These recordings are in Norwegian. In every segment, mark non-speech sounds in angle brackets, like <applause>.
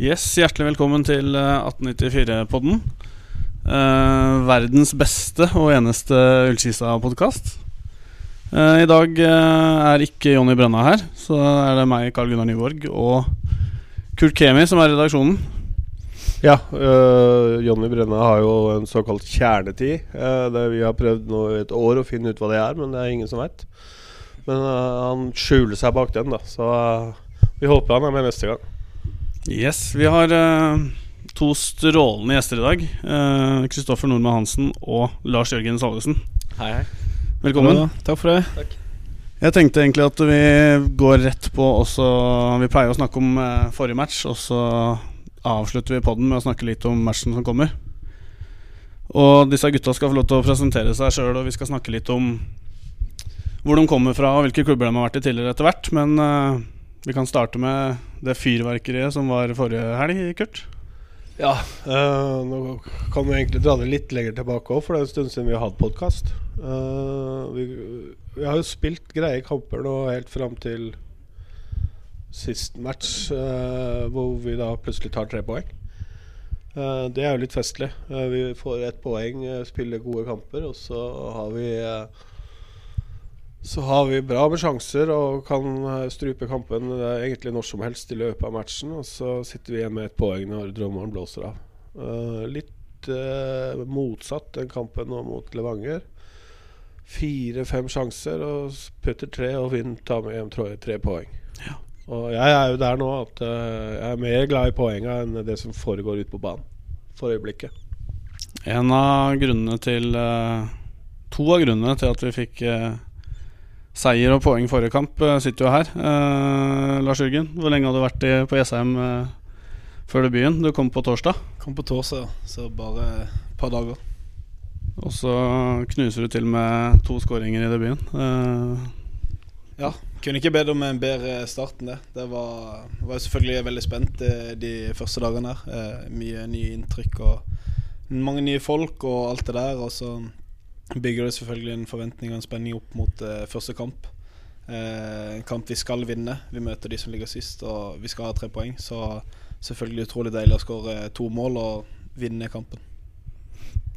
Yes, Hjertelig velkommen til 1894-podden. Eh, verdens beste og eneste Ullkisa-podkast. Eh, I dag eh, er ikke Jonny Brenna her, så er det meg, Carl Gunnar Nyborg, og Kurt Kemi som er i redaksjonen. Ja, øh, Jonny Brenna har jo en såkalt kjernetid. Uh, det vi har prøvd nå i et år å finne ut hva det er, men det er ingen som vet. Men øh, han skjuler seg bak den, da. Så øh, vi håper han er med neste gang. Yes, vi har uh, to strålende gjester i dag. Kristoffer uh, Nordmann Hansen og Lars Jørgen Salvesen. Hei, hei. Velkommen. Ja, takk for det. Takk. Jeg tenkte egentlig at vi går rett på også Vi pleier å snakke om uh, forrige match, og så avslutter vi podden med å snakke litt om matchen som kommer. Og disse gutta skal få lov til å presentere seg sjøl, og vi skal snakke litt om hvor de kommer fra, og hvilke klubber de har vært i tidligere etter hvert. Men vi kan starte med det fyrverkeriet som var forrige helg, Kurt. Ja, øh, nå kan vi egentlig dra det litt lenger tilbake òg, for det er en stund siden vi har hatt podkast. Uh, eh, vi, vi, har jo spilt greie kamper nå helt fram til sist match, uh, hvor vi da plutselig tar tre poeng. det er jo litt festlig. vi får ett poeng, spiller gode kamper, og så har vi så har vi bra med sjanser og kan eh, strupe kampen egentlig når som helst i løpet av matchen. Og så sitter vi igjen med et poeng når drømmeren blåser av. Uh, litt uh, motsatt den kampen nå mot Levanger. Fire-fem sjanser og putter tre og vinner, tar med hjem tre, tre poeng. Ja. Og jeg er jo der nå at uh, jeg er mer glad i poenga enn det som foregår ute på banen for øyeblikket. En av grunnene til To av grunnene til at vi fikk seier og poeng forrige kamp, uh, sitter jo her. Eh, Lars Jørgen, hvor lenge har du vært i, på Jessheim eh, før debuten? Du kom på torsdag? Kom på torsdag, så bare et par dager. Og så knuser du til med to skåringer i debuten. ja. Kunne ikke bedt om en bedre start enn det. Det var, var selvfølgelig veldig spent de første dagene her. mye nye inntrykk og mange nye folk og alt det der. Og så bygger det selvfølgelig en forventning og en spenning opp mot eh, første kamp. Eh, en kamp vi skal vinne. Vi møter de som ligger sist, og vi skal ha tre poeng. Så selvfølgelig utrolig deilig å skåre to mål og vinne kampen.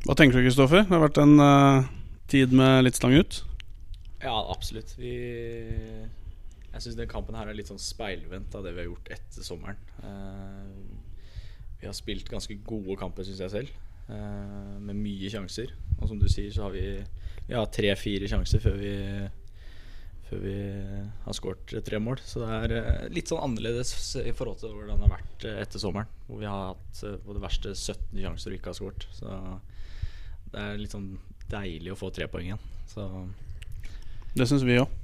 Hva tenker du, Kristoffer? Det har vært en uh, tid med litt stang ut? Ja, absolutt. Vi Jeg syns den kampen her er litt sånn speilvendt av det vi har gjort etter sommeren. Uh, vi har spilt ganske gode kamper, syns jeg selv. Uh, med mye sjanser. Og som du sier, så har vi ja, tre-fire sjanser før vi Før vi har skåret tre mål. Så det er uh, litt sånn annerledes i forhold til hvordan det har vært uh, etter sommeren. Hvor vi har hatt på det verste 17 sjanser og ikke har skåret. Så det er litt sånn deilig å få tre poeng igjen. Så Det syns vi òg.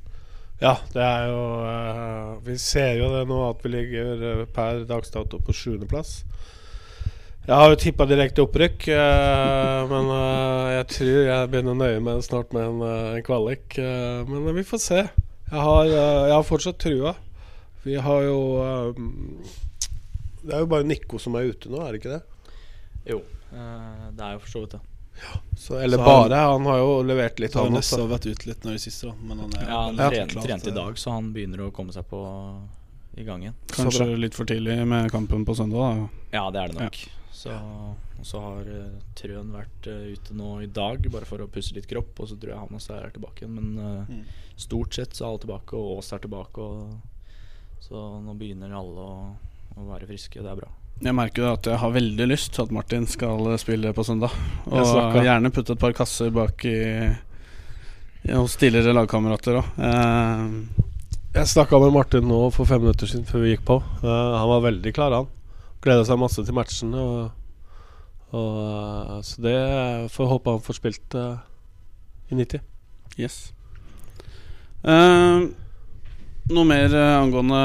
Ja, det er jo Vi ser jo det nå at vi ligger per dags dato på sjuendeplass. Jeg har jo tippa direkte opprykk, uh, men uh, jeg tror jeg begynner å nøye meg snart med en, uh, en kvalik. men vi får se. Jeg har, jeg har fortsatt trua. Vi har jo Det er jo bare Nico som er ute nå, er det ikke det? Jo, det er jo for så vidt det. Ja, så, eller så bare. Han, han har jo levert litt. Så han har vært ute litt nå i siste, da. Men han er ja, han trente, trent i dag, så han begynner å komme seg på i gang igjen. Kanskje litt for tidlig med kampen på søndag? Da. Ja, det er det nok. Ja. Så, og så har uh, Trøen vært uh, ute nå i dag bare for å pusse litt kropp, og så tror jeg han også er tilbake igjen. Men uh, mm. stort sett så er alle tilbake, og Ås er tilbake. Og, så nå begynner alle å, å være friske, og det er bra. Jeg merker at jeg har veldig lyst til at Martin skal spille på søndag. Og gjerne putte et par kasser bak i, i hos tidligere lagkamerater òg. jeg snakka med Martin nå for fem minutter siden før vi gikk på. han var veldig klar, han. Gleder seg masse til matchen. Og, og, eh, så det får håpe han får spilt uh, i 90. Yes. Uh, noe mer angående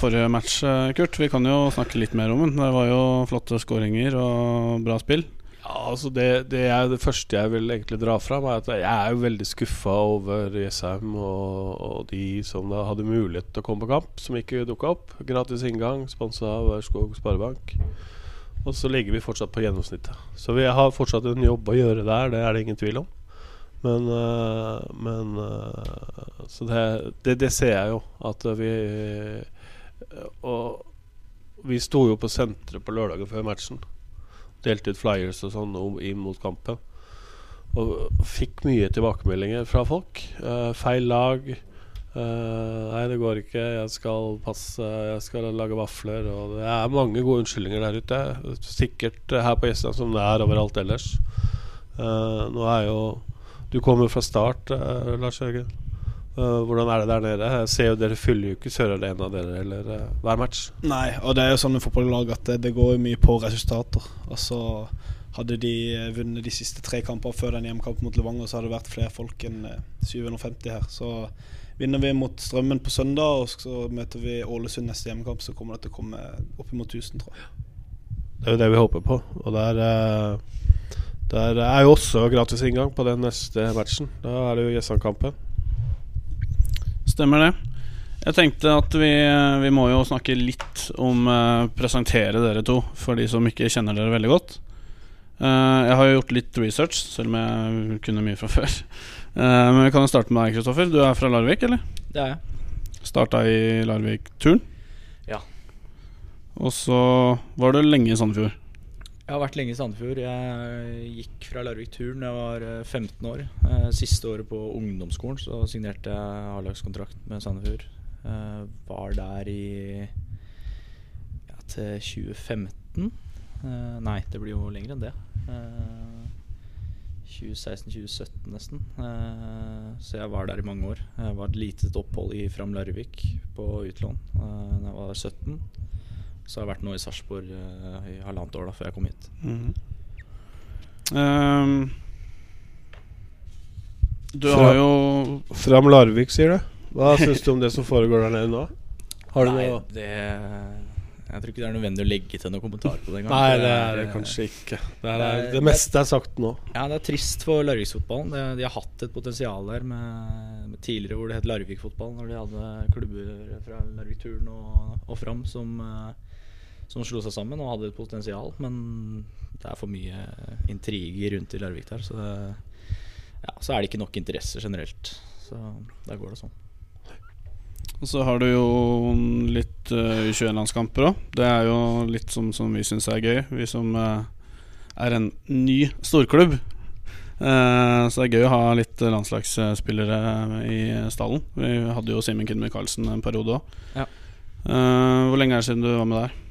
forrige match, Kurt? Vi kan jo snakke litt mer om den. Det var jo flotte skåringer og bra spill. Ja, altså det, det, er det første jeg vil egentlig dra fram, er at jeg er jo veldig skuffa over Jessheim og, og, de som da hadde mulighet til å komme på kamp, som ikke dukka opp. Gratis inngang, sponsa av Ørskog Sparebank. Og så ligger vi fortsatt på gjennomsnittet. Så vi har fortsatt en jobb å gjøre der, det er det ingen tvil om. Men, uh, men uh, Så det, det, det, ser jeg jo, at vi Og Vi sto jo på senteret på lørdagen før matchen. Delte ut flyers og sånn inn mot kampen. Og fikk mye tilbakemeldinger fra folk. Uh, feil lag. Uh, nei, det går ikke. Jeg skal passe Jeg skal lage vafler. Og det er mange gode unnskyldninger der ute. Sikkert her på Jessheim som det er overalt ellers. Uh, nå er jo Du kommer fra start, Lars Jørgen. Eh, hvordan er det der nede? Jeg ser jo dere fyller jo ikke Sør Arena dere eller uh, hver match. Nei, og det er jo sånn med fotballag at det, det går jo mye på resultater. Altså Hadde de eh, vunnet de siste tre kampene før den hjemmekampen mot Levanger, så hadde det vært flere folk enn eh, 750 her. Så vinner vi mot Strømmen på søndag, og så møter vi Ålesund neste hjemmekamp, så kommer det til å komme oppimot 1000, tror jeg. Det er jo det vi håper på. Og der, uh der er jo også gratis inngang på den neste matchen. Da er det jo Jessheim-kampen. Stemmer det. Jeg tenkte at vi, vi må jo snakke litt om uh, presentere dere to, for de som ikke kjenner dere veldig godt. Uh, jeg har jo gjort litt research, selv om jeg kunne mye fra <laughs> før. Uh, men vi kan jo starte med deg, Kristoffer. Du er fra Larvik, eller? Det er jeg. Starta i Larvik-turen. Ja. Og så var du lenge i Sandefjord. Jeg har vært lenge i Sandefjord. Jeg gikk fra Larvik Turn da jeg var eh, 15 år. Eh, Siste året på ungdomsskolen så signerte jeg A-lagskontrakt med Sandefjord. Eh, Var der i ja, til 2015. Eh, Nei, det blir jo lenger enn det. Eh, 2016-2017 nesten. Eh, Så jeg var der i mange år. Jeg var et lite opphold i Fram Larvik på utlån eh, da jeg var 17. Så har jeg vært nå i Sarpsborg uh, i halvannet år da før jeg kom hit. Ehm, du Fra- har jo Fram Larvik, sier du? Hva <laughs> syns du om det som foregår der nede nå? Har du Nei, noe det Jeg tror ikke det er nødvendig å legge til noen kommentar på det engang. Nei, det er det kanskje ikke. Det, er, det er- det meste er sagt nå. Ja, det er trist for Larviksfotballen. Det- De har hatt et potensial der med, med tidligere hvor det het Larvik-fotball, når de hadde klubber fra Larvik-turen og, og Fram som, eh, som slo seg sammen og hadde et potensial. Men det er for mye intriger rundt i Larvik der, så, det, ja, så er det ikke nok interesse generelt. Så der går det sånn. Og så har du jo litt uh, U21-landskamper òg. Det er jo litt som, som vi syns er gøy, vi som uh, er en ny storklubb. Uh, så det er gøy å ha litt landslagsspillere i stallen. Vi hadde jo Simen Kinn Michaelsen en periode òg. Ja. hvor lenge er det siden du var med der?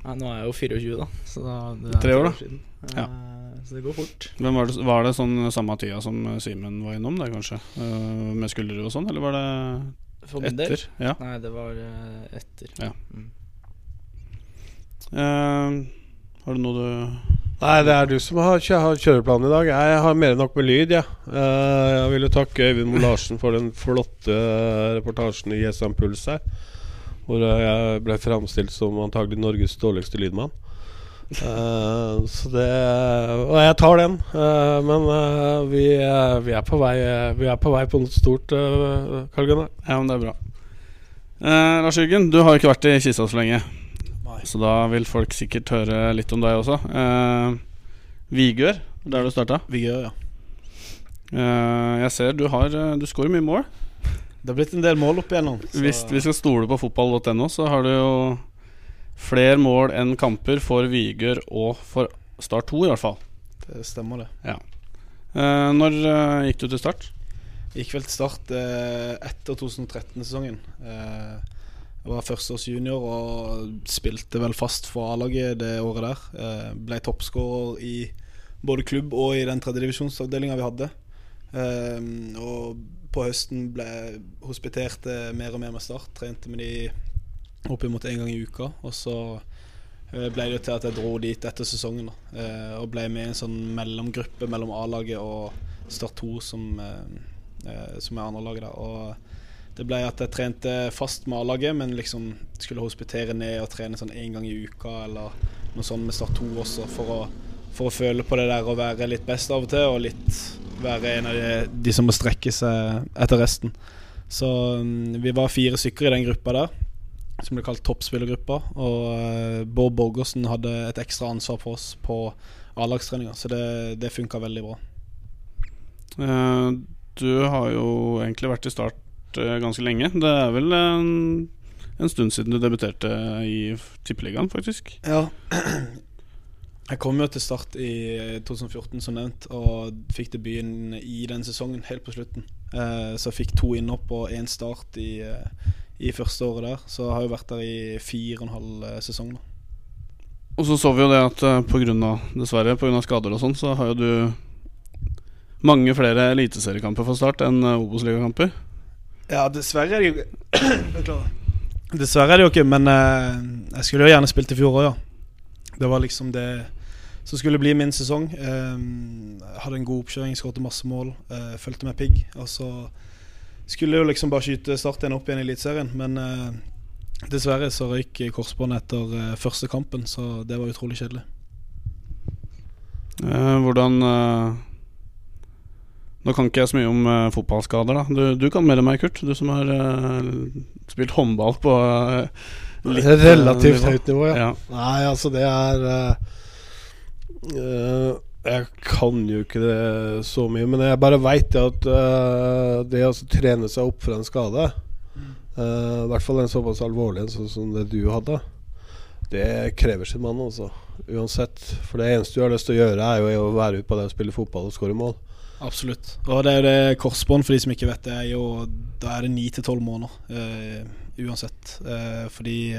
Nei, nå er jeg jo 24, da. Så da, det er Tre år, da. siden. Ja. Eh, Så det går fort. Men var, det, var det sånn samme tida som Simen var innom der, kanskje? Eh, med skuldre og sånn, eller var det For min del? etter? Ja. Nei, det var eh, etter. Ja. Mm. Uh, har du noe du Nei, det er du som har, kjø har kjøreplanen i dag. Jeg har mer enn nok med lyd, jeg. Eh, jeg vil jo takke Øyvind Moe Larsen for den flotte reportasjen i Jessheim Puls her. Hvor jeg ble framstilt som antagelig Norges dårligste lydmann. Uh, <laughs> så det Og jeg tar den. Uh, men uh, vi, vi, er på vei, vi er på vei på noe stort, uh, Karl Gunnar. Ja, men det er bra. Eh, Lars Jørgen, du har jo ikke vært i Kisa så lenge. Nei. Så da vil folk sikkert høre litt om deg også. Eh, Vigør, der du starta. Vigør, ja. Eh, jeg ser du har Du skårer mye mål. Det har blitt en del mål opp igjennom. så- Hvis vi skal stole på fotball.no, så har du jo flere mål enn kamper for Vigør og for Start 2, i hvert fall. Det stemmer, det. Eh, når eh, gikk du til Start? Gikk vel til start eh, etter 2013-sesongen. Eh, jeg var førsteårs junior og spilte vel fast for A-laget det året der. Eh, ble toppskårer i både klubb og i den tredjedivisjonsavdelinga vi hadde. Eh, og på høsten ble hospitert eh, mer og mer med Start. Trente med de oppimot én gang i uka. Og så eh, ble det til at jeg dro dit etter sesongen. Da. Eh, og ble med i en sånn mellomgruppe mellom A-laget og Start 2, som, som er andrelaget der. Og det ble at jeg trente fast med A-laget, men liksom skulle hospitere ned og trene sånn én gang i uka eller noe sånt med Start 2 også, for å, for å føle på det der å være litt best av og til, og litt være en av de, de som må strekke seg etter resten. Så mm, vi var fire stykker i den gruppa der, som ble kalt toppspillergruppa. Og eh, Bård Borgersen hadde et ekstra ansvar for oss på A-lagstreninga, så det, det funka veldig bra. Eh, du har jo egentlig vært i Start eh, ganske lenge. Det er vel en, en stund siden du debuterte i Tippeligaen, faktisk. Ja. Jeg kom jo til start i 2014, som nevnt, og fikk debuten i den sesongen helt på slutten. Eh, så jeg fikk to innhopp og én start i, eh, i første året der. Så jeg har jo vært der i fire og en halv eh, sesong nå. Og så så vi jo det at pga. på grunn av, dessverre pga. skader og sånn, så har jo du mange flere eliteseriekamper for Start enn Obos-ligakamper. Ja, dessverre er det jo <clears throat> Beklager. Dessverre er det jo ikke, men eh, jeg skulle jo gjerne spilt i fjor òg, ja. Det var liksom det som skulle bli min sesong. Eh, hadde en god oppkjøring, skåret masse mål, eh, fulgte med pigg. Og så skulle jo liksom bare skyte Start igjen opp igjen i Eliteserien, men eh, dessverre så røyk korsbåndet etter eh, første kampen, så det var utrolig kjedelig. Eh, hvordan eh, Nå kan ikke jeg så mye om eh, fotballskader, da. Du, du kan mer enn meg, Kurt. Du som har eh, spilt håndball på eh, litt Relativt høyt nivå, ja. Ja. Nei, altså det er eh, Jeg kan jo ikke det så mye, men jeg bare veit at uh, det å trene seg opp fra en skade, uh, i hvert fall en såpass alvorlig en sånn som det du hadde, det krever sin mann, altså. Uansett. For det eneste du har lyst til å gjøre, er jo å være ute på det og spille fotball og skåre mål. Absolutt. Og det er jo det korsbånd, for de som ikke vet det, er jo Da er det ni til tolv måneder Uh, uansett. Fordi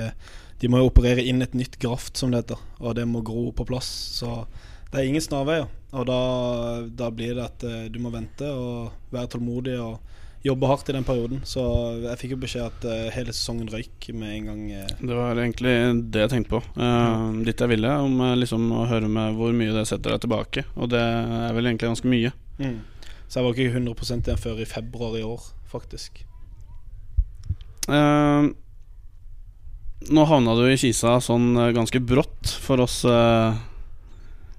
de må jo operere inn et nytt graft, som det heter, og det må gro på plass. Så det er ingen snarveier. Og da, da blir det at eh, du må vente og være tålmodig og jobbe hardt i den perioden. Så jeg fikk jo beskjed at eh, hele sesongen røyk med en gang. eh. Det var egentlig det jeg tenkte på. Uh, Litt jeg ville, om liksom å høre med hvor mye det setter deg tilbake. Og det er vel egentlig ganske mye. Så jeg var ikke 100 igjen før i februar i år, faktisk. Eh, nå havna du i Kisa sånn eh, ganske brått for oss uh,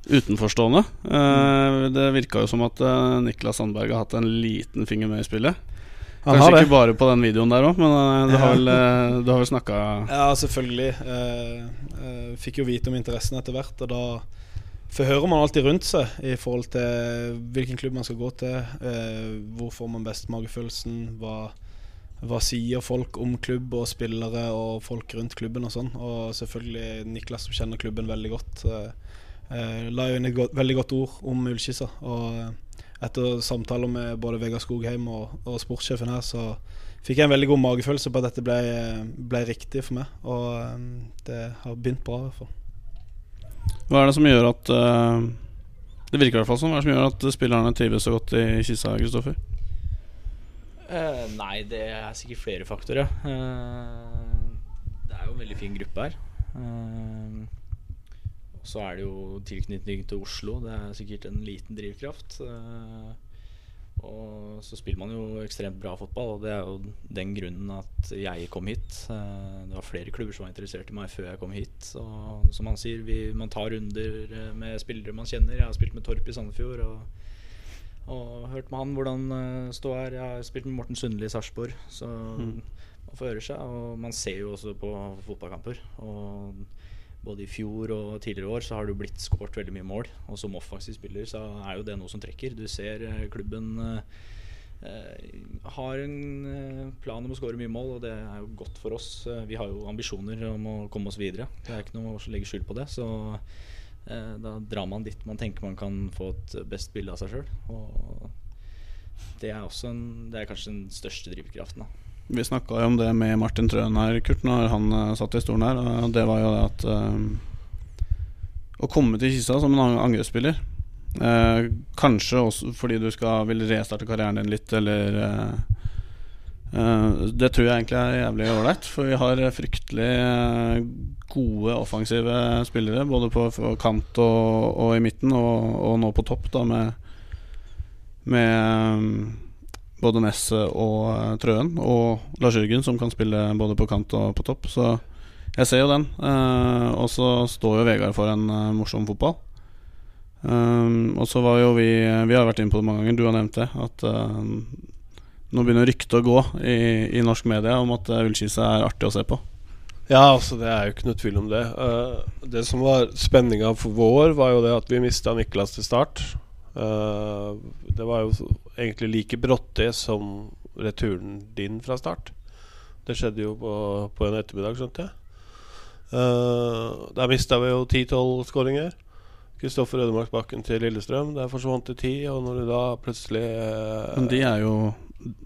utenforstående. Uh, det virka jo som at uh, Niklas Sandberg har hatt en liten finger med i spillet. Han Kanskje ikke bare på den videoen der òg, men du har vel, du har vel snakka Ja, selvfølgelig. Fikk jo vite om interessen etter hvert, og da forhører man alltid rundt seg i forhold til hvilken klubb man skal gå til, eh, hvor får man best magefølelsen, hva, hva sier folk om klubb og spillere og folk rundt klubben og sånn. Og selvfølgelig Niklas som kjenner klubben veldig godt, eh, eh, la jo inn et godt, veldig godt ord om Ullskissa. Og eh, etter samtaler med både Vegard Skogheim og, og sportssjefen her, så fikk jeg en veldig god magefølelse på at dette ble, ble riktig for meg. Og eh, det har begynt bra, i hvert fall. Hva er det som gjør at uh, Det virker i hvert fall sånn. Hva er det som gjør at spillerne trives så godt i Kissa, Kristoffer? Eh, nei, det er sikkert flere faktorer. Uh, det er jo en veldig fin gruppe her. Uh, så er det jo tilknytning til Oslo. Det er sikkert en liten drivkraft. Og så spiller man jo ekstremt bra fotball, og det er jo den grunnen at jeg kom hit. Det var flere klubber som var interessert i meg før jeg kom hit. Og som han sier, vi, man tar runder med spillere man kjenner. Jeg har spilt med Torp i Sandefjord. og og hørt med han hvordan uh, stå her. Jeg har spilt med Morten Sundli i Sarpsborg, så man får høre seg. Og man ser jo også på fotballkamper. Og både i fjor og tidligere år så har det jo blitt skåret veldig mye mål. Og som offensiv spiller så er jo det noe som trekker. Du ser eh, klubben eh, eh, har en plan om å skåre mye mål, og det er jo godt for oss. Vi har jo ambisjoner om å komme oss videre. Det er ikke noe å legge skjul på det. Så eh, da drar man dit man tenker man kan få et best bilde av seg sjøl. Det det er kanskje den største drivkraften. da Vi snakka jo om det med Martin Trøen her, Kurt, når han eh, satt i stolen her. Og det var jo det at eh, Å komme til Kisa som en ang- angrepsspiller uh, Kanskje også fordi du skal vil restarte karrieren din litt, eller Det tror jeg egentlig er jævlig ålreit, for vi har fryktelig eh, gode offensive spillere. Både på, kant og, og i midten, og, og nå på topp, da med med eh, både Nesse og eh, Trøen, og Lars Jørgen, som kan spille både på kant og på topp. Så jeg ser jo den. Eh, og så står jo Vegard for en eh, morsom fotball. Og så var jo vi Vi har vært inne på det mange ganger, du har nevnt det. At eh, nå begynner ryktet å gå i, i norsk media om at uh, Ullkisa er artig å se på. Ja, altså det er jo ikke noe tvil om det. Uh, det som var spenninga for vår, var jo det at vi mista Niklas til start. Uh, det var jo egentlig like brått det som returen din fra start. Det skjedde jo på, på en ettermiddag, skjønte jeg. Uh, der mista vi jo 10-12 skåringer. Kristoffer Ødemarksbakken til Lillestrøm. Der forsvant det ti, og når du da plutselig uh, Men de er jo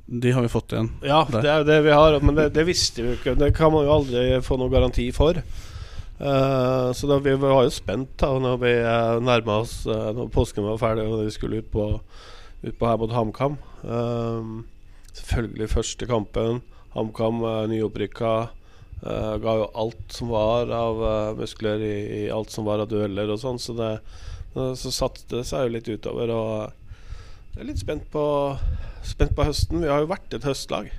De har vi fått igjen. Ja, der. det er det vi har, men det, det visste vi jo ikke. Det kan man jo aldri få noen garanti for. Uh, så da, vi var jo spent da når vi uh, nærma oss uh, Når påsken var ferdig og vi skulle ut på, ut på her mot HamKam. Uh, selvfølgelig første kampen. HamKam uh, nyopprykka. Ga jo alt som var av muskler i, i, alt som var av dueller og sånn. Så det så satte det seg jo litt utover. Og jeg er litt spent på, spent på høsten. Vi har jo vært et høstlag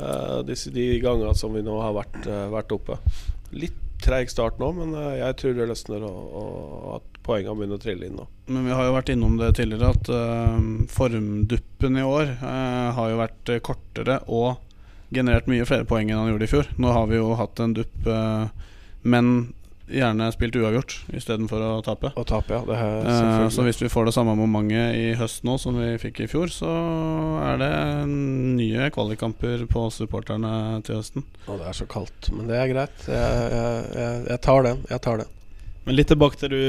uh, disse, de gangene som vi nå har vært, vært oppe. Litt treig start nå, men jeg tror det løsner, og, og at poengene begynner å trille inn nå. Men vi har jo vært innom det tidligere at formduppen i år har jo vært kortere og generert mye flere poeng enn han gjorde i fjor. Nå har vi jo hatt en dupp, uh, men gjerne spilt uavgjort istedenfor å tape. Å tape, ja det uh, Så hvis vi får det samme momentet i høst nå som vi fikk i fjor, så er det nye kvalikkamper på supporterne til høsten. Å, det er så kaldt, men det er greit. Jeg, jeg, jeg, jeg tar den. Jeg tar den. Men litt tilbake til du,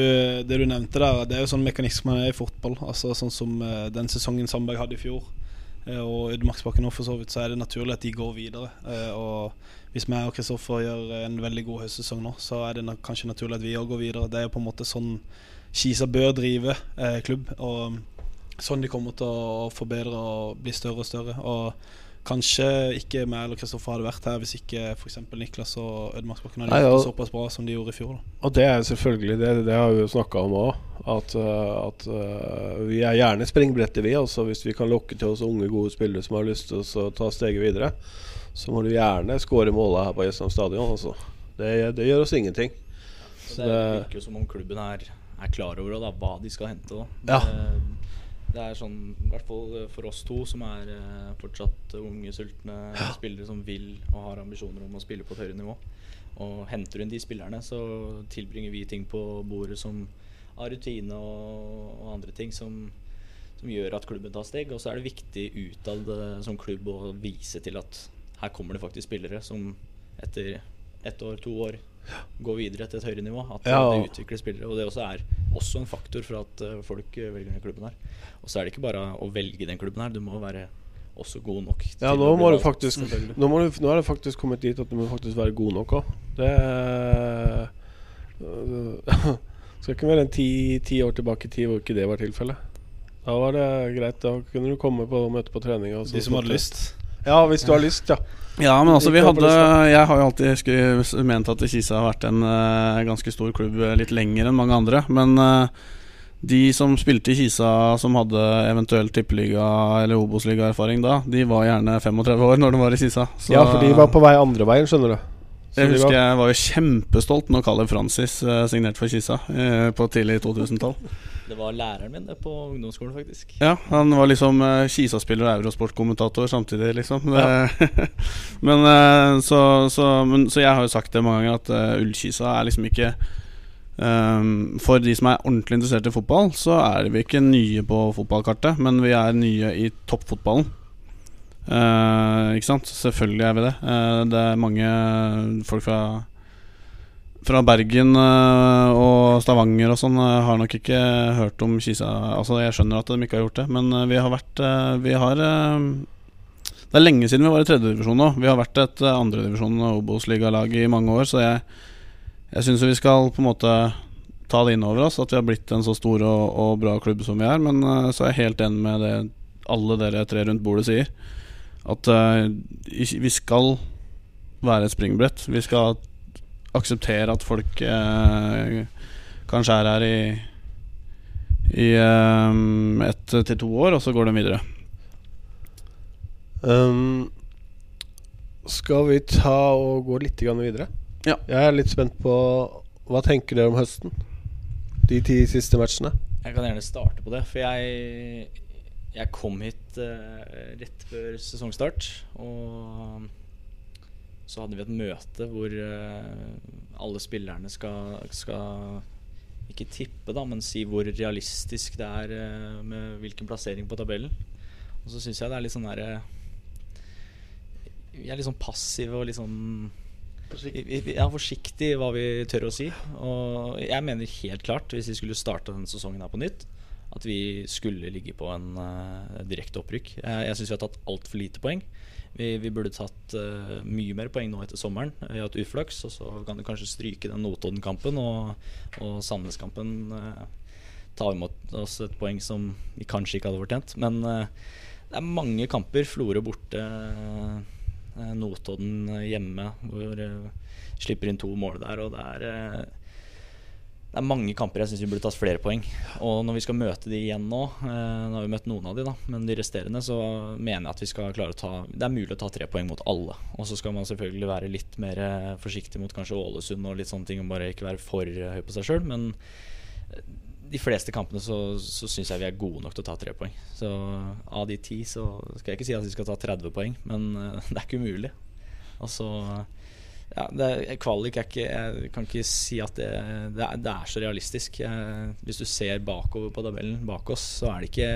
det du nevnte der. Det er jo sånn mekanismer i fotball. Altså Sånn som uh, den sesongen Sandberg hadde i fjor. Og Ødemarksbakken òg, for så vidt så er det naturlig at de går videre. Og hvis vi og Kristoffer gjør en veldig god høstsesong nå, så er det kanskje naturlig at vi òg går videre. Det er jo på en måte sånn Kisa bør drive eh, klubb. Og sånn de kommer til å forbedre og bli større og større. Og kanskje ikke meg eller Kristoffer hadde vært her hvis ikke f.eks. Niklas og Ødemarksbakken hadde gjort det såpass bra som de gjorde i fjor. Da. Og det er selvfølgelig det, det har vi jo snakka om òg. At, at uh, vi er gjerne springbrettet, vi. Altså hvis vi kan lokke til oss unge, gode spillere som har lyst til å ta steget videre, så må du gjerne skåre måla her på Jessheim stadion. Altså. Det, det, gjør oss ingenting. Så det virker jo som om klubben er, er klar over da, hva de skal hente. Da. Ja. Det er sånn, i hvert fall for oss to, som er eh, fortsatt unge, sultne ja. spillere som vil og har ambisjoner om å spille på et høyere nivå. Og henter hun de spillerne, så tilbringer vi ting på bordet som av rutine og, og, andre ting som, som, gjør at klubben tar steg. Og så er det viktig utad som klubb å vise til at her kommer det faktisk spillere som etter ett år, to år gå videre til et høyere nivå. At ja. det utvikler spillere. Og det også er også en faktor for at uh, folk velger den klubben her. Og så er det ikke bare å velge den klubben her, du må være også god nok. Ja, nå, må du faktisk, nå, må du, nå er det faktisk kommet dit at du må faktisk være god nok òg. Det øh, <laughs> skal ikke mer enn ti, ti, år tilbake i tid hvor ikke det var tilfellet. Da var det greit. Da kunne du komme på møte på trening. De som hadde lyst? Ja, hvis du har lyst, ja. Ja, men altså vi hadde Jeg har jo alltid ment at Kisa har vært en uh, ganske stor klubb litt lenger enn mange andre. Men uh, de som spilte i Kisa som hadde eventuelt tippeliga- eller Obos-ligaerfaring da, de var gjerne 35 år når de var i Kisa. ja, for de var på vei andre veien, skjønner du. Så jeg husker jeg var jo kjempestolt når Caleb Francis uh, signerte for Kisa på tidlig 2000-tall. Det var læreren min det på ungdomsskolen, faktisk. Ja, han var liksom uh, Kisa-spiller og Eurosport-kommentator samtidig, liksom. Ja. <laughs> men, uh, så, så, men, så, jeg har jo sagt det mange ganger at uh, Ullkisa er liksom ikke um, For de som er ordentlig interessert i fotball, så er vi ikke nye på fotballkartet, men vi er nye i toppfotballen. Uh, ikke sant? Selvfølgelig er vi det. Det er mange folk fra fra Bergen uh, og Stavanger og sånn uh, har nok ikke hørt om Kisa. Altså Jeg skjønner at de ikke har gjort det, men uh, vi har vært Vi har Det er lenge siden vi var i tredjedivisjon nå. Vi har vært et andredivisjon Obos-ligalag i mange år, så jeg, jeg syns vi skal på en måte ta det inn over oss at vi har blitt en så stor og, og bra klubb som vi er. Men så er jeg helt enig med det alle dere tre rundt bordet sier. At vi skal være et springbrett. Vi skal akseptere at folk eh, kanskje er her i i um, ett til to år, og så går de videre. Um, skal vi ta og gå litt videre? Ja. Jeg er litt spent på Hva tenker dere om høsten? De ti siste matchene? Jeg kan gjerne starte på det. For jeg, jeg kom hit uh, rett før sesongstart. Og så hadde vi et møte hvor uh, alle spillerne skal, skal, ikke tippe, da, men si hvor realistisk det er uh, med hvilken plassering på tabellen. Og så syns jeg det er litt sånn derre uh, vi er litt sånn passive og litt sånn Forsiktig. Ja, i hva vi tør å si. Og jeg mener helt klart, hvis vi skulle starte denne sesongen her på nytt, at vi skulle ligge på en uh, direkte opprykk. Jeg, jeg syns vi har tatt altfor lite poeng. Vi, vi burde tatt uh, mye mer poeng nå etter sommeren. Vi har hatt uflaks, og så kan du kanskje stryke den Notodden-kampen og, og Sandnes-kampen. Uh, ta imot oss et poeng som vi kanskje ikke hadde fortjent. Men uh, det er mange kamper. Florø borte, Notodden hjemme, hvor vi slipper inn to mål der. Og det er det er mange kamper jeg syns vi burde tatt flere poeng. Og når vi skal møte de igjen nå, eh, nå har vi møtt noen av de da, men de resterende, så mener jeg at vi skal klare å ta Det er mulig å ta tre poeng mot alle. Og så skal man selvfølgelig være litt mer eh, forsiktig mot kanskje Ålesund og litt sånne ting, og bare ikke være for høy på seg sjøl. Men eh, de fleste kampene så, så syns jeg vi er gode nok til å ta tre poeng. Så av de ti så skal jeg ikke si at vi skal ta 30 poeng, men <laughs> det er ikke umulig. Og Altså ja, det, kvalik er ikke Jeg kan ikke si at det, det, er, det er, så realistisk. Hvis du ser bakover på tabellen bak oss, så er det ikke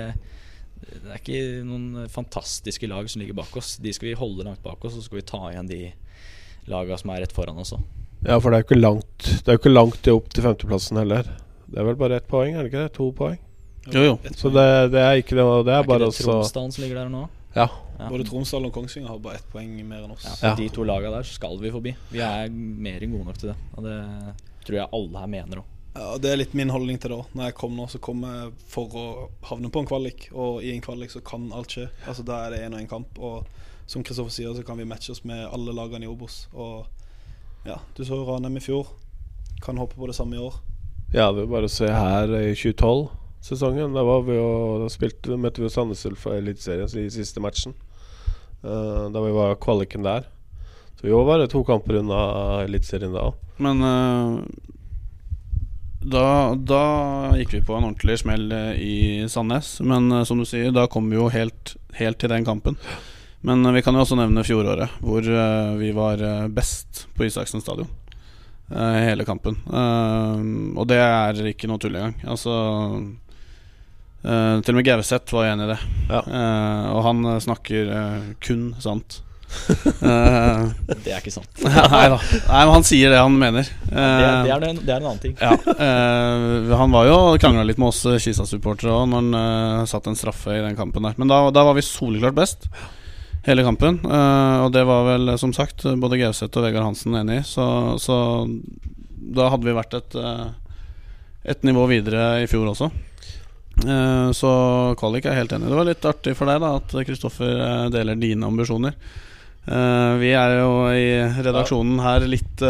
Det er ikke noen fantastiske lag som ligger bak oss. De skal vi holde langt bak oss, og så skal vi ta igjen de lagene som er rett foran oss òg. Ja, for det er jo ikke langt Det er jo ikke langt opp til femteplassen heller. Det er vel bare ett poeng, er det ikke det? To poeng? Jo, jo. Så det, det, er ikke det. Det er, er bare det Tromsdalen som ligger der nå? Ja. Både Tromsdal og Kongsvinger har bare ett poeng mer enn oss. Ja, for De to lagene der skal vi forbi. Vi er mer enn gode nok til det. Og det tror jeg alle her mener òg. Ja, Det er litt min holdning til det òg. Når jeg kom nå, så kom jeg for å havne på en kvalik. Og i en kvalik så kan alt skje. Altså Da er det én og én kamp. Og som Kristoffer sier, så kan vi matche oss med alle lagene i Obos. Og ja, du så Ranheim i fjor. Kan håpe på det samme i år. Ja, det er bare å se her i 2012 sesongen. Da, vi jo, da spilte, møtte vi Sandnes Ulf i Eliteserien i siste matchen. Uh, da vi var kvaliken der. Så vi var bare to kamper unna Eliteserien da òg. Men uh, da, da, gikk vi på en ordentlig smell eh, i Sandnes. Men uh, som du sier, da kom vi jo helt, helt til den kampen. Men vi kan jo også nevne fjoråret, hvor vi var best på Isaksen stadion. hele kampen. og det er ikke noe tull engang. Altså Uh, til og med Gauseth var enig i det. Ja. Uh, og han uh, snakker kun sant. <laughs> det er ikke sant. <laughs> nei da. Nei, men han sier det han mener. Det er, det, er en, det, er, en, annen ting. ja. han var jo krangla litt med oss Kisa-supportere òg når han satt en straffe i den kampen der. Men da, da var vi soleklart best. Hele kampen. og det var vel, som sagt, både Gauseth og Vegard Hansen enig i. Så, så, da hadde vi vært et, et nivå videre i fjor også. Eh, så kvalik er helt enig. Det var litt artig for deg da at Kristoffer eh, deler dine ambisjoner. Eh, vi er jo i redaksjonen her litt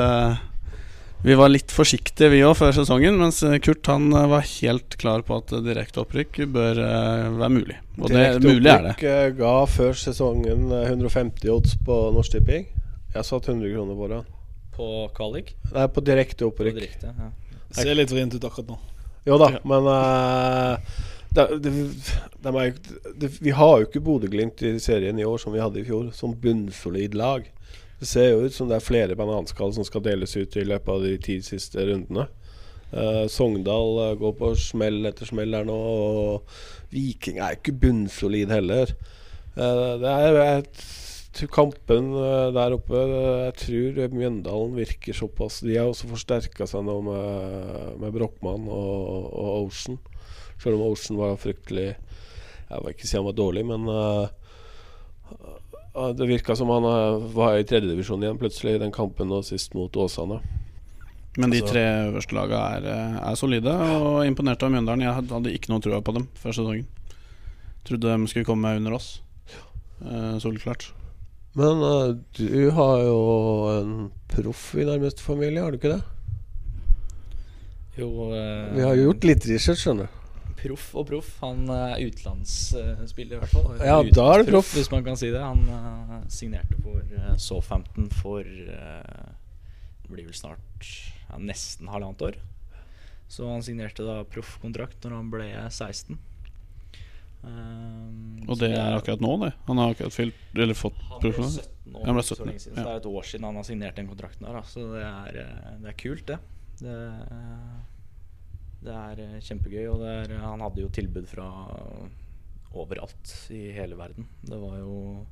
Vi var litt forsiktige, vi òg, før sesongen. Mens Kurt han var helt klar på at direkte opprykk bør være mulig. Og det, mulig er det. Direkte opprykk ga før sesongen 150 odds på Norsk Tipping. Jeg satt 100 kroner på det. På kvalik? Nei, på direkte opprykk. På direkte, ja. Ser litt vrient ut akkurat nå. Jo da, men uh, det, det, det, Vi har jo ikke Bodø-Glimt i serien i år som vi hadde i fjor, som bunnsolid lag. Det ser jo ut som det er flere bananskall som skal deles ut i løpet av de ti siste rundene. Uh, Sogndal uh, går på smell etter smell her nå, og Viking er ikke bunnsolid heller. Uh, det er et kampen eh, der oppe Jeg tror Mjøndalen virker såpass De har også forsterka seg nå med, med Brochmann og, og, Ocean. Selv om Ocean var fryktelig Jeg vil ikke si han var dårlig, men uh, det virka som han uh, var i tredjedivisjon igjen plutselig i den kampen nå sist mot Åsane. Men de altså, tre øverste lagene er, er, solide og imponerte av Mjøndalen. Jeg hadde ikke noe trua på dem før sesongen. Trodde de skulle komme under oss. Uh, Solklart. Men uh, du har jo en proff i nærmeste familie, har du ikke det? Jo uh, Vi har jo gjort litt research, skjønner du. Proff og proff. Han er utenlandsspiller, i hvert fall. Ja, da er det proff. Hvis man kan si det. Han uh, signerte for uh, Så15 for Det blir vel snart ja, nesten halvannet år. Så han signerte da proffkontrakt når han ble 16. Um, og det er akkurat nå, det? Han har akkurat fylt, eller fått Han ble 17 år, han ble 17, så, så det er et år siden han har signert den kontrakten der. Da. Så det er, eh, det er, kult, det. Det, det er eh, kjempegøy. Og er, han hadde jo tilbud fra overalt i hele verden. Det var jo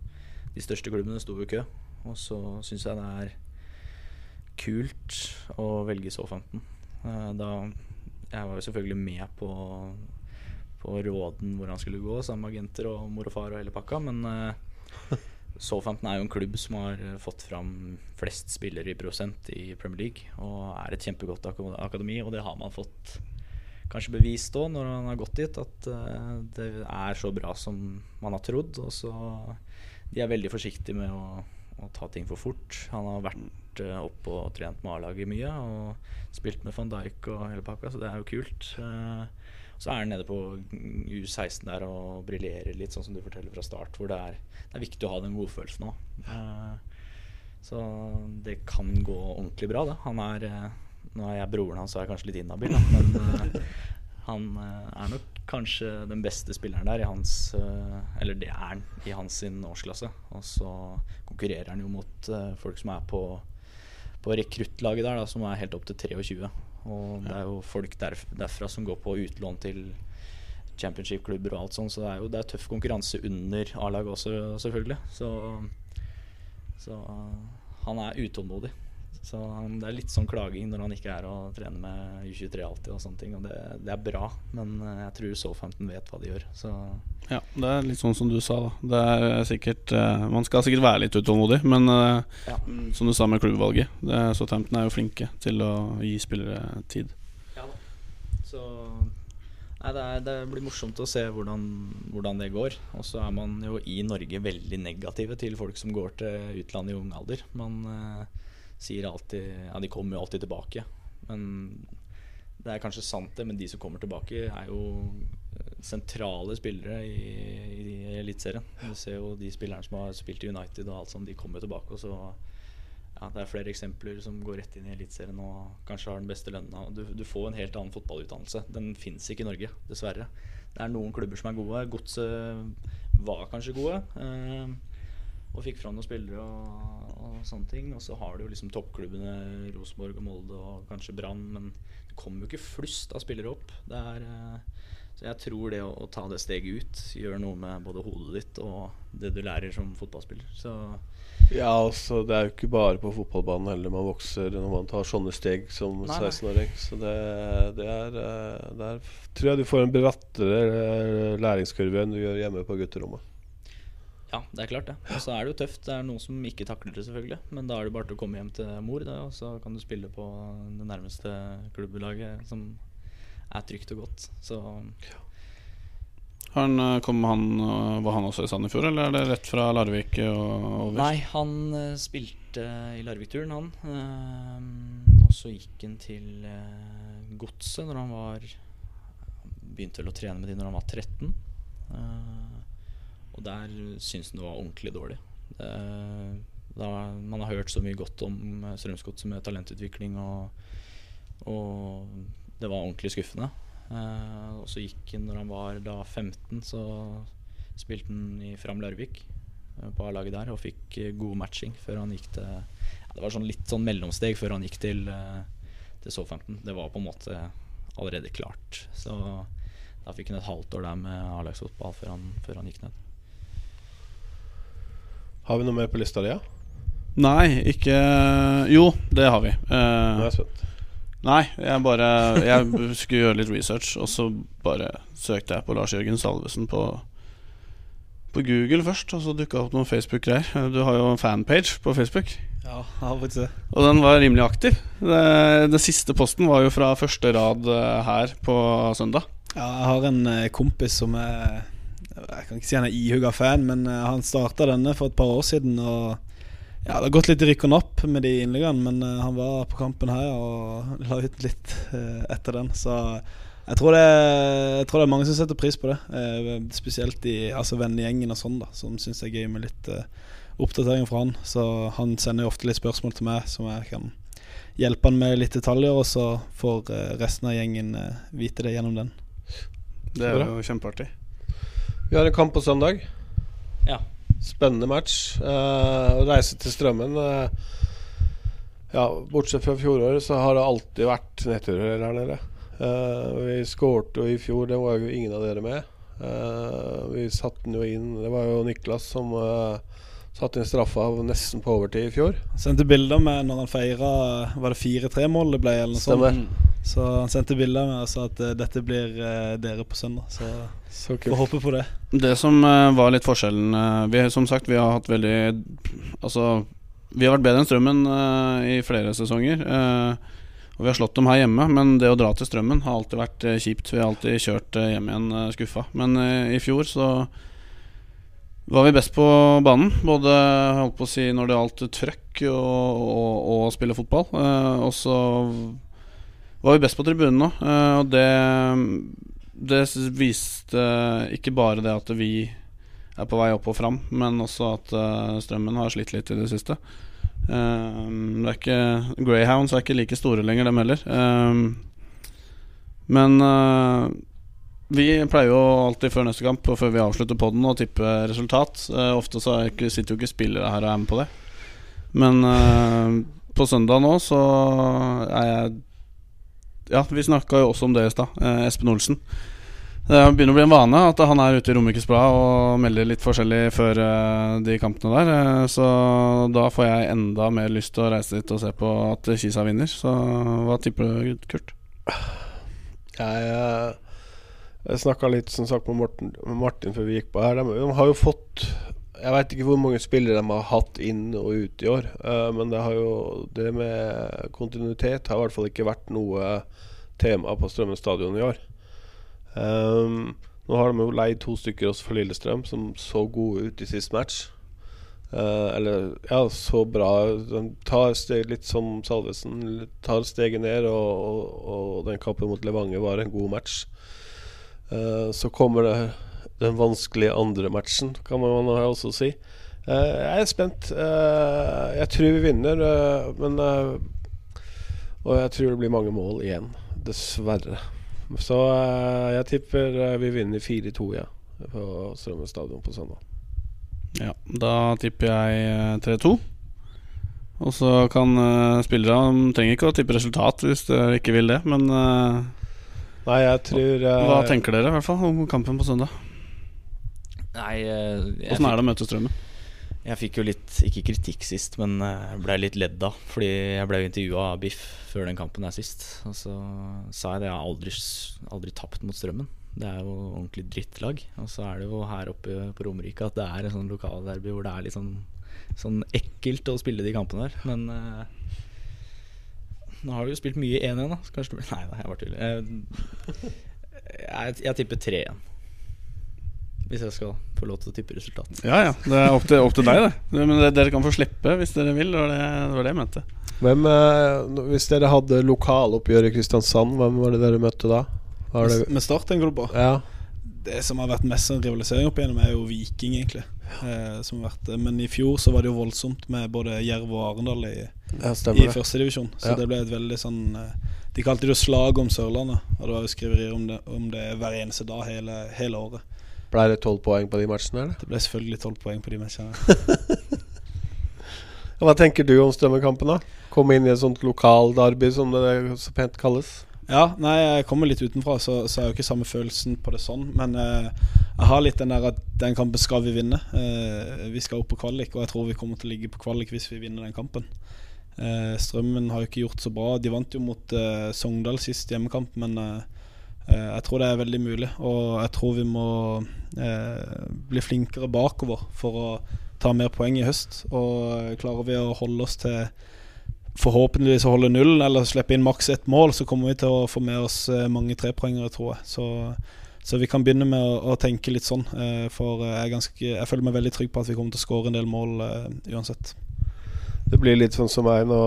De største klubbene sto i kø. Og så syns jeg det er kult å velge Southampton. Eh, da Jeg var jo selvfølgelig med på, på råden hvor han skulle gå, sammen med agenter og mor og far og hele pakka, men uh, <laughs> Southampton er jo en klubb som har eh, fått fram flest spillere i prosent i Premier League, og er et kjempegodt ak akademi, og det har man fått kanskje bevist òg når han har gått dit, at uh, det er så bra som man har trodd. Og så De er veldig forsiktige med å, å ta ting for fort. Han har vært uh, oppe og trent med A-laget mye og spilt med van Dijk og hele pakka, så det er jo kult. Uh, så er han nede på U16 der og briljerer litt, sånn som du forteller fra start, hvor det er, det er viktig å ha den godfølelsen òg. så det kan gå ordentlig bra, det. Han er nå er jeg broren hans, så er jeg kanskje litt inhabil, men uh, han er nok kanskje den beste spilleren der i hans Eller det er han i hans sin årsklasse. Og så konkurrerer han jo mot folk som er på, på rekruttlaget der, da, som er helt opp til 23. Og det er jo folk derf derfra som går på utlån til championship-klubber og alt sånt, så det er jo det er tøff konkurranse under A-laget også, selvfølgelig. Så, så han er utålmodig. Så det er litt sånn klaging når han ikke er og trener med U23 alltid og sånne ting. Og det, det, er bra, men eh, jeg tror Southampton vet hva de gjør. Så ja, det er litt sånn som du sa, da. Det er sikkert uh, Man skal sikkert være litt utålmodig, men uh, ja. som du sa med klubbvalget, det, Southampton er jo flinke til å gi spillere tid. Ja da. Så Nei, det, er, det, blir morsomt å se hvordan, hvordan det går. Og så er man jo i Norge veldig negative til folk som går til utlandet i ung alder. Man sier alltid Ja, de kommer jo alltid tilbake. Men det er kanskje sant, det, men de som kommer tilbake, er jo eh, sentrale spillere i, i Eliteserien. Du ser jo de spillerne som har spilt i United og alt sånt, de kommer tilbake. Og så ja, Det er flere eksempler som går rett inn i Eliteserien og kanskje har den beste lønna. Du, du, får en helt annen fotballutdannelse. Den fins ikke i Norge, dessverre. Det er noen klubber som er gode. Godset var kanskje gode. Eh, og fikk fram noen spillere og, og, sånne ting. Og så har du jo liksom toppklubbene Rosenborg og Molde og kanskje Brann, men det kommer jo ikke flust av spillere opp. Det er, eh, så jeg tror det å, å, ta det steget ut gjør noe med både hodet ditt og det du lærer som fotballspiller. Så ja, altså det er jo ikke bare på fotballbanen heller man vokser når man tar sånne steg som 16-åring. Så det, det, er, eh, der tror jeg du får en brattere eh, læringskurve enn du gjør hjemme på gutterommet. Ja, det er klart det. Og så er det jo tøft. Det er noen som ikke takler det, selvfølgelig. Men da er det bare til å komme hjem til mor, da, og så kan du spille på det nærmeste klubblaget som er trygt og godt. Så han, eh, kom han, eh, Var han også i Sandefjord, eller er det rett fra Larvik og over? Nei, han uh, spilte i Larvik-turen, han. Og så gikk han til Godset når han var Begynte vel å trene med de når han var 13. Og der syns han det var ordentlig dårlig. Det, da, man har hørt så mye godt om Strømsgodset med talentutvikling, og, og, det var ordentlig skuffende. Eh, og så gikk han når han var da 15, så spilte han i Fram Larvik eh, på A-laget der og fikk eh, god matching før han gikk til ja, Det var sånn litt sånn mellomsteg før han gikk til, eh, til Southampton. Det var på en måte allerede klart. Så da fikk han et halvt år der med A-lagsfotball før, før han gikk ned. Har vi noe mer på lista di? Ja? Nei, ikke Jo, det har vi. Uh, Nå er jeg spent. Nei, jeg bare Jeg skulle gjøre litt research, og så bare søkte jeg på Lars Jørgen Salvesen på på Google først, og så dukka opp noen Facebook-greier. Du har jo en fanpage på Facebook. Ja, jeg har faktisk det. Og den var rimelig aktiv. Det, den siste posten var jo fra første rad eh, her på søndag. Ja, jeg har en eh, kompis som er jeg kan ikke si han er ihuga fan, men uh, han starta denne for et par år siden. Og ja, Det har gått litt i rykken opp med de innleggene, men uh, han var på kampen her og <laughs> la ut litt uh, etter den. Så jeg tror, det, jeg tror, det, er mange som setter pris på det. spesielt i altså vennegjengen og sånn, da som syns det er gøy med litt oppdatering fra han. Så han sender jo ofte litt spørsmål til meg som jeg kan hjelpe han med litt detaljer, og så får resten av gjengen vite det gjennom den. Det er jo kjempeartig. Vi har en kamp på søndag. Ja. Spennende match. Uh, reise til Strømmen uh, Ja, bortsett fra fjoråret, så har det alltid vært nedturer her nede. Uh, vi skårte jo i fjor, det var jo ingen av dere med. vi satte den jo inn Det var jo Niklas som Satt inn straffa nesten på overtid i fjor. Sendte bilder med når han feira Var det 4-3-mål det ble, eller noe Stemmer. Så han sendte bilder med og sa at eh, dette blir eh, dere på søndag. Så Så får håpe på det. Det som eh, var litt forskjellen vi, Som sagt, vi har hatt veldig Altså, vi har vært bedre enn Strømmen i flere sesonger. eh, og vi har slått dem her hjemme, men det å dra til Strømmen har alltid vært kjipt. Vi har alltid kjørt hjem igjen skuffa. Men i fjor så var vi best på banen. Både holdt på å si når det gjaldt trøkk og, og, og spille fotball. Eh, og så var jo best på tribunen òg, eh, og det det viste ikke bare det at vi er på vei opp og fram, men også at eh, strømmen har slitt litt i det siste. Eh, det er ikke Greyhounds er ikke like store lenger, dem heller. Men vi pleier jo alltid før neste kamp og før vi avslutter podden å tippe resultat. Ofte så er sitter jo ikke spillere her og er med på det. Men på søndag nå så er jeg Ja, vi snakka jo også om det i stad. eh, Espen Olsen. Det begynner å bli en vane at han er ute i Romerikes Blad og melder litt forskjellig før eh, de kampene der. eh, så da får jeg enda mer lyst til å reise dit og se på at Kisa vinner. Så hva tipper du, Kurt? Jeg, jeg snakka litt som sagt med Martin, med Martin før vi gikk på her. De, de har jo fått Jeg veit ikke hvor mange spillere de har hatt inn og ut i år. eh, men det jo Det med kontinuitet har i hvert fall ikke vært noe tema på Strømmen stadion i år. Um, nå har de jo leid to stykker også for Lillestrøm, som så gode ut i sist match. Uh, eller ja, så bra. De tar steg litt som Salvesen. Tar steget ned, og, og, og den kampen mot Levanger var en god match. Uh, så kommer det den vanskelige andre matchen, kan man også si. Eh, jeg er spent. Eh, jeg tror vi vinner, eh, men Og jeg tror det blir mange mål igjen, dessverre. Så jeg tipper vi vinner 4-2, ja. På Strømmen stadion på søndag. Ja, da tipper jeg eh, 3-2. Og så kan spillerne Trenger ikke å tippe resultat hvis dere ikke vil det, men Nei, jeg tror eh, hva tenker dere i hvert fall om kampen på søndag? Nei, eh, Åssen er det å møte Strømmen? jeg fikk jo litt, ikke kritikk sist, men uh, blei litt ledd av. Fordi jeg ble intervjua av Biff før den kampen der sist. Og så sa jeg det, jeg har aldri, aldri tapt mot Strømmen. Det er jo ordentlig drittlag. Og så er det jo her oppe på Romerike at det er en sånn lokalderby hvor det er litt sånn, sånn ekkelt å spille de kampene der. Men eh, nå har vi jo spilt mye 1-1, da. Så Kanskje det blir Nei da, jeg bare tuller. Jeg, jeg, jeg tipper 3-1. Hvis jeg skal få lov til å tippe resultat. Ja ja, det er opp til, opp til deg, det. Men det- dere kan få slippe hvis dere vil. Det var det, det, var det jeg mente. Hvem, eh, hvis dere hadde lokaloppgjør i Kristiansand, hvem var det dere møtte da? Var det, Med Start tenker du på? ja. Det som har vært mest en rivalisering opp igjennom, er jo Viking, egentlig. Eh, som har vært, men i fjor så var det jo voldsomt med både Jerv og Arendal i, ja, i førstedivisjon. Så Ja. det ble et veldig sånn eh, De kalte det jo slag om Sørlandet. Og det var jo skriverier om det, om det hver eneste dag hele, hele året. Ble det tolv poeng på de matchene? Eller? Det ble selvfølgelig tolv poeng på de matchene. <laughs> Hva tenker du om Strømmen-kampen, da? Komme inn i et sånt lokalderby, som det så pent kalles? Ja, nei, jeg kommer litt utenfra, så, så jeg har jo ikke samme følelsen på det sånn. Men eh, jeg har litt den der at den kampen skal vi vinne. Eh, vi skal opp på kvalik, og jeg tror vi kommer til å ligge på kvalik hvis vi vinner den kampen. Eh, Strømmen har jo ikke gjort så bra. De vant jo mot eh, Sogndal sist hjemmekamp, men eh, jeg tror det er veldig mulig. Og jeg tror vi må eh, bli flinkere bakover for å ta mer poeng i høst. Og eh, klarer vi å holde oss til forhåpentligvis å holde nullen eller slippe inn maks ett mål, så kommer vi til å få med oss eh, mange trepoengere, tror jeg. Så, så vi kan begynne med å, å tenke litt sånn. eh, For jeg, ganske, jeg føler meg veldig trygg på at vi kommer til å skåre en del mål eh, uansett. Det blir litt sånn som meg nå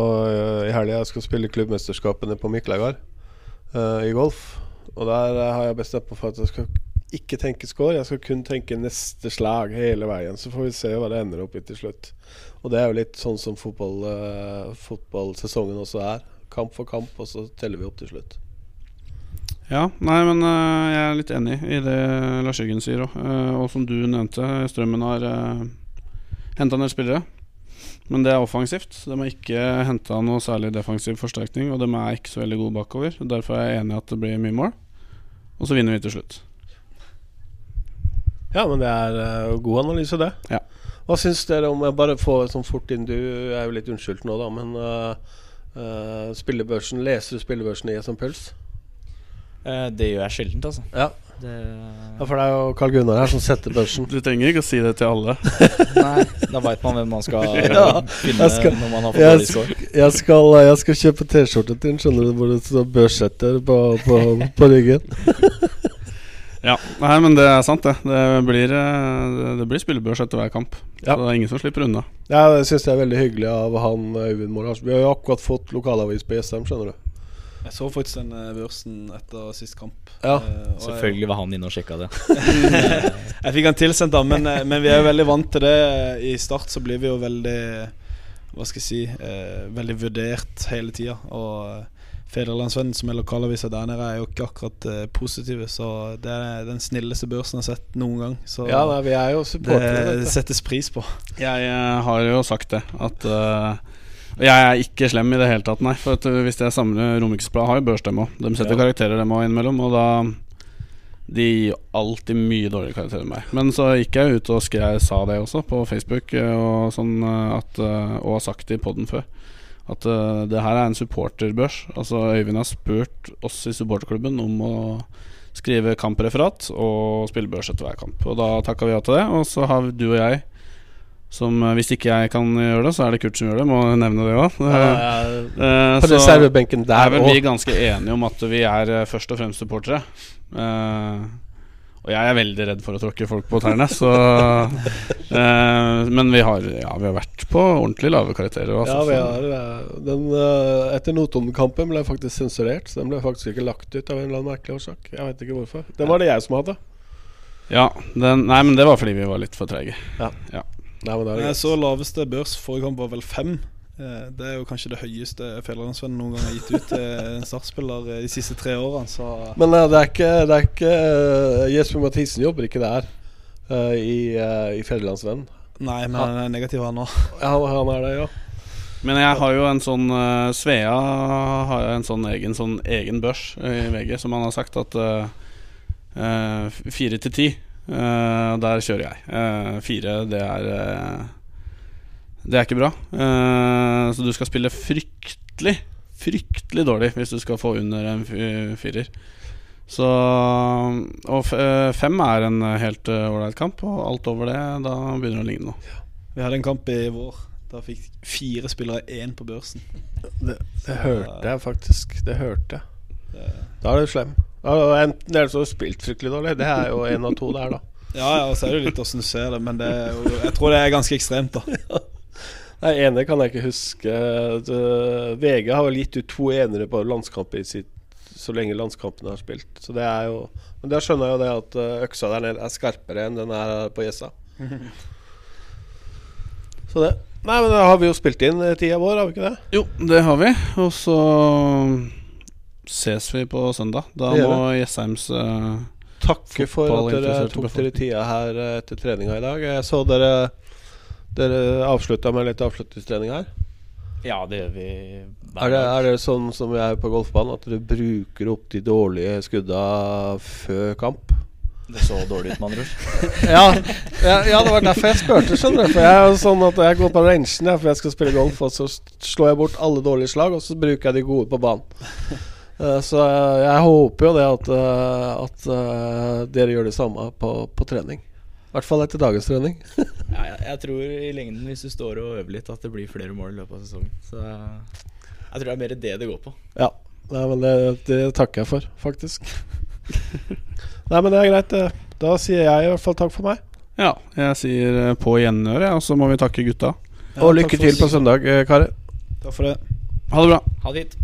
i helga. Jeg skal spille klubbmesterskapene på Miklagard øh, i golf. Og der øh, har jeg bestemt meg for at jeg skal ikke tenke score. Jeg skal kun tenke neste slag hele veien. Så får vi se hva det ender opp i til slutt. Og det er jo litt sånn som fotball, uh, fotballsesongen også er. Kamp for kamp, og så teller vi opp til slutt. Ja, nei, men uh, jeg er litt enig i det Lars Jørgen sier òg. og som du nevnte, Strømmen har uh, henta en spillere. Men det er offensivt. De har ikke henta noe særlig defensiv forsterkning. Og de er ikke så veldig gode bakover. Derfor er jeg enig i at det blir mye mål. Og så vinner vi til slutt. Ja, men det er uh, god analyse, det. Ja. Hva syns dere om Jeg bare får sånn fort inn Du er jo litt unnskyldt nå, da, men uh, uh, spillebørsen Leser du spillebørsen i som puls? Eh, det gjør jeg sjeldent, altså. Ja. Det, ja, for det er jo Carl Gunnar her som setter børsen. <laughs> Du trenger ikke å si det til alle. <laughs> nei, da veit man hvem man skal <laughs> Ja, finne skal- når man har fått Jeg, dårlig sår. jeg, skal, jeg skal kjøpe T-skjorte til den, skjønner du, hvor det står 'børssetter' på, på, på ryggen. Ja, Nei, men det er sant, det. Det blir, eh, det- blir spillebørs etter hver kamp. Ja. Så det er ingen som slipper unna. Ja, det syns jeg er veldig hyggelig av han Øyvind Moras. Vi har jo akkurat fått lokalavis på Jessheim, skjønner du. Jeg så faktisk den eh, børsen etter sist kamp. Ja, uh, og Selvfølgelig var han inne og sjekka det. <laughs> Jeg fikk han tilsendt, da, men, eh, men vi er jo veldig vant til det. I Start så blir vi jo veldig Hva skal jeg si uh, Veldig vurdert hele tida. Og Federlandsvennen, som er lokalavisa der nede, er jo ikke akkurat uh, positive. Så det er den snilleste børsen jeg har sett noen gang. Så ja da, vi er jo supportere. det vet settes pris på. Jeg jeg, har jo sagt det, at jeg er ikke slem i det hele tatt, nei. For eh, hvis jeg samler Romerikesbladet har jo børs òg. De setter Ja. karakterer, dem òg, innimellom. Og da De gir alltid mye dårligere karakterer enn meg. Men så gikk jeg ut og skrev, sa det også på Facebook, eh, og, sånn, eh, at, og har sagt det i poden før. At det her er en supporterbørs. Altså Øyvind har spurt oss i supporterklubben om å skrive kampreferat og spille børs etter hver kamp. Og da takka vi ja til det. Og så har du og jeg som eh, Hvis ikke jeg kan gjøre det, så er det Kurt som gjør det. Må nevne det òg. Ja, ja, på så reservebenken er der vel vi òg. ganske enige om at vi er eh, først og fremst supportere. Uh, og jeg er veldig redd for å tråkke folk på tærne, så uh, <laughs> Men vi har, ja, vi har vært på ordentlig lave karakterer. Altså, Ja, vi har det den Etter Notodden-kampen ble faktisk sensurert. Så den ble faktisk ikke lagt ut av en eller annen merkelig årsak. Jeg vet ikke hvorfor. Den var det jeg som hadde. ja, den, nei, men det var fordi vi var litt for treige. Nei, men det er Jeg greit. så laveste børs forrige kamp var vel fem. Eh, Det er jo kanskje det høyeste Fjellandsvennen noen gang har gitt ut til en <laughs> startspiller eh, de siste tre årene. Så Men eh, det er ikke, det er ikke eh, Jesper Mathisen jobber ikke der eh, i, i Fjellandsvennen. nei, men han er negativ, han òg. <laughs> Ja, han er det, ja. Men jeg har jo en sånn eh, Svea har jo en sånn egen, sånn egen børs i VG, som han har sagt at eh, eh, fire til ti, eh, der kjører jeg. Uh, fire, det er eh, Det er ikke bra. Eh, så du skal spille fryktelig, fryktelig dårlig hvis du skal få under en firer. Så Og f fem er en helt ålreit kamp, og alt over det, da begynner det å ligne noe. Vi hadde en kamp i vår. Da fikk fire spillere én på børsen. Det, det hørte jeg faktisk. Det hørte jeg. Da er du slem. Ja, og Enten som har spilt fryktelig dårlig, det er jo en av to der, da. <laughs> ja, ja, så er det jo litt åssen du ser det, men det er jo, jeg tror det er ganske ekstremt, da. <laughs> Nei, ene kan jeg ikke huske. VG har vel gitt ut to enere på landskamper sitt så lenge landskampene har spilt. Så det er jo Men da skjønner jeg jo det at eh, øksa der nede er skarpere enn den er på Jessa. <laughs> Så det Nei, men da har vi jo spilt inn eh, tida vår, har vi ikke det? Jo, det har vi. Og så ses vi på søndag. Da må Jessheims uh, Takke for at dere tok dere tida her eh, etter treninga i dag. Jeg så dere Dere avslutta med litt avslutningstrening her. Ja, det gjør vi Er det, er det sånn som vi er på golfbanen, at dere bruker opp de dårlige skudda før kamp? Det så dårlig ut, med andre ord. <laughs> Ja, ja, ja, det var derfor jeg spurte. skjønner du For jeg er jo sånn at jeg går på rangen for jeg skal spille golf, og så slår jeg bort alle dårlige slag, og så bruker jeg de gode på banen. Eh, så jeg, håper jo det at, eh, at eh, dere gjør det samme på, på trening. I hvert fall etter dagens trening. <laughs> Ja, jeg, jeg tror i lengden, hvis du står og øver litt, at det blir flere mål i løpet av sesongen. Så jeg tror det er mer det det går på. Ja, Nei, men det, det takker jeg for, faktisk. <laughs> Nei, men det er greit. det. Da sier jeg i hvert fall takk for meg. Ja, jeg sier på gjenhør, og så må vi takke gutta. Ja, og lykke til på søndag, karer. Takk for det. Ha det bra. Ha det hit.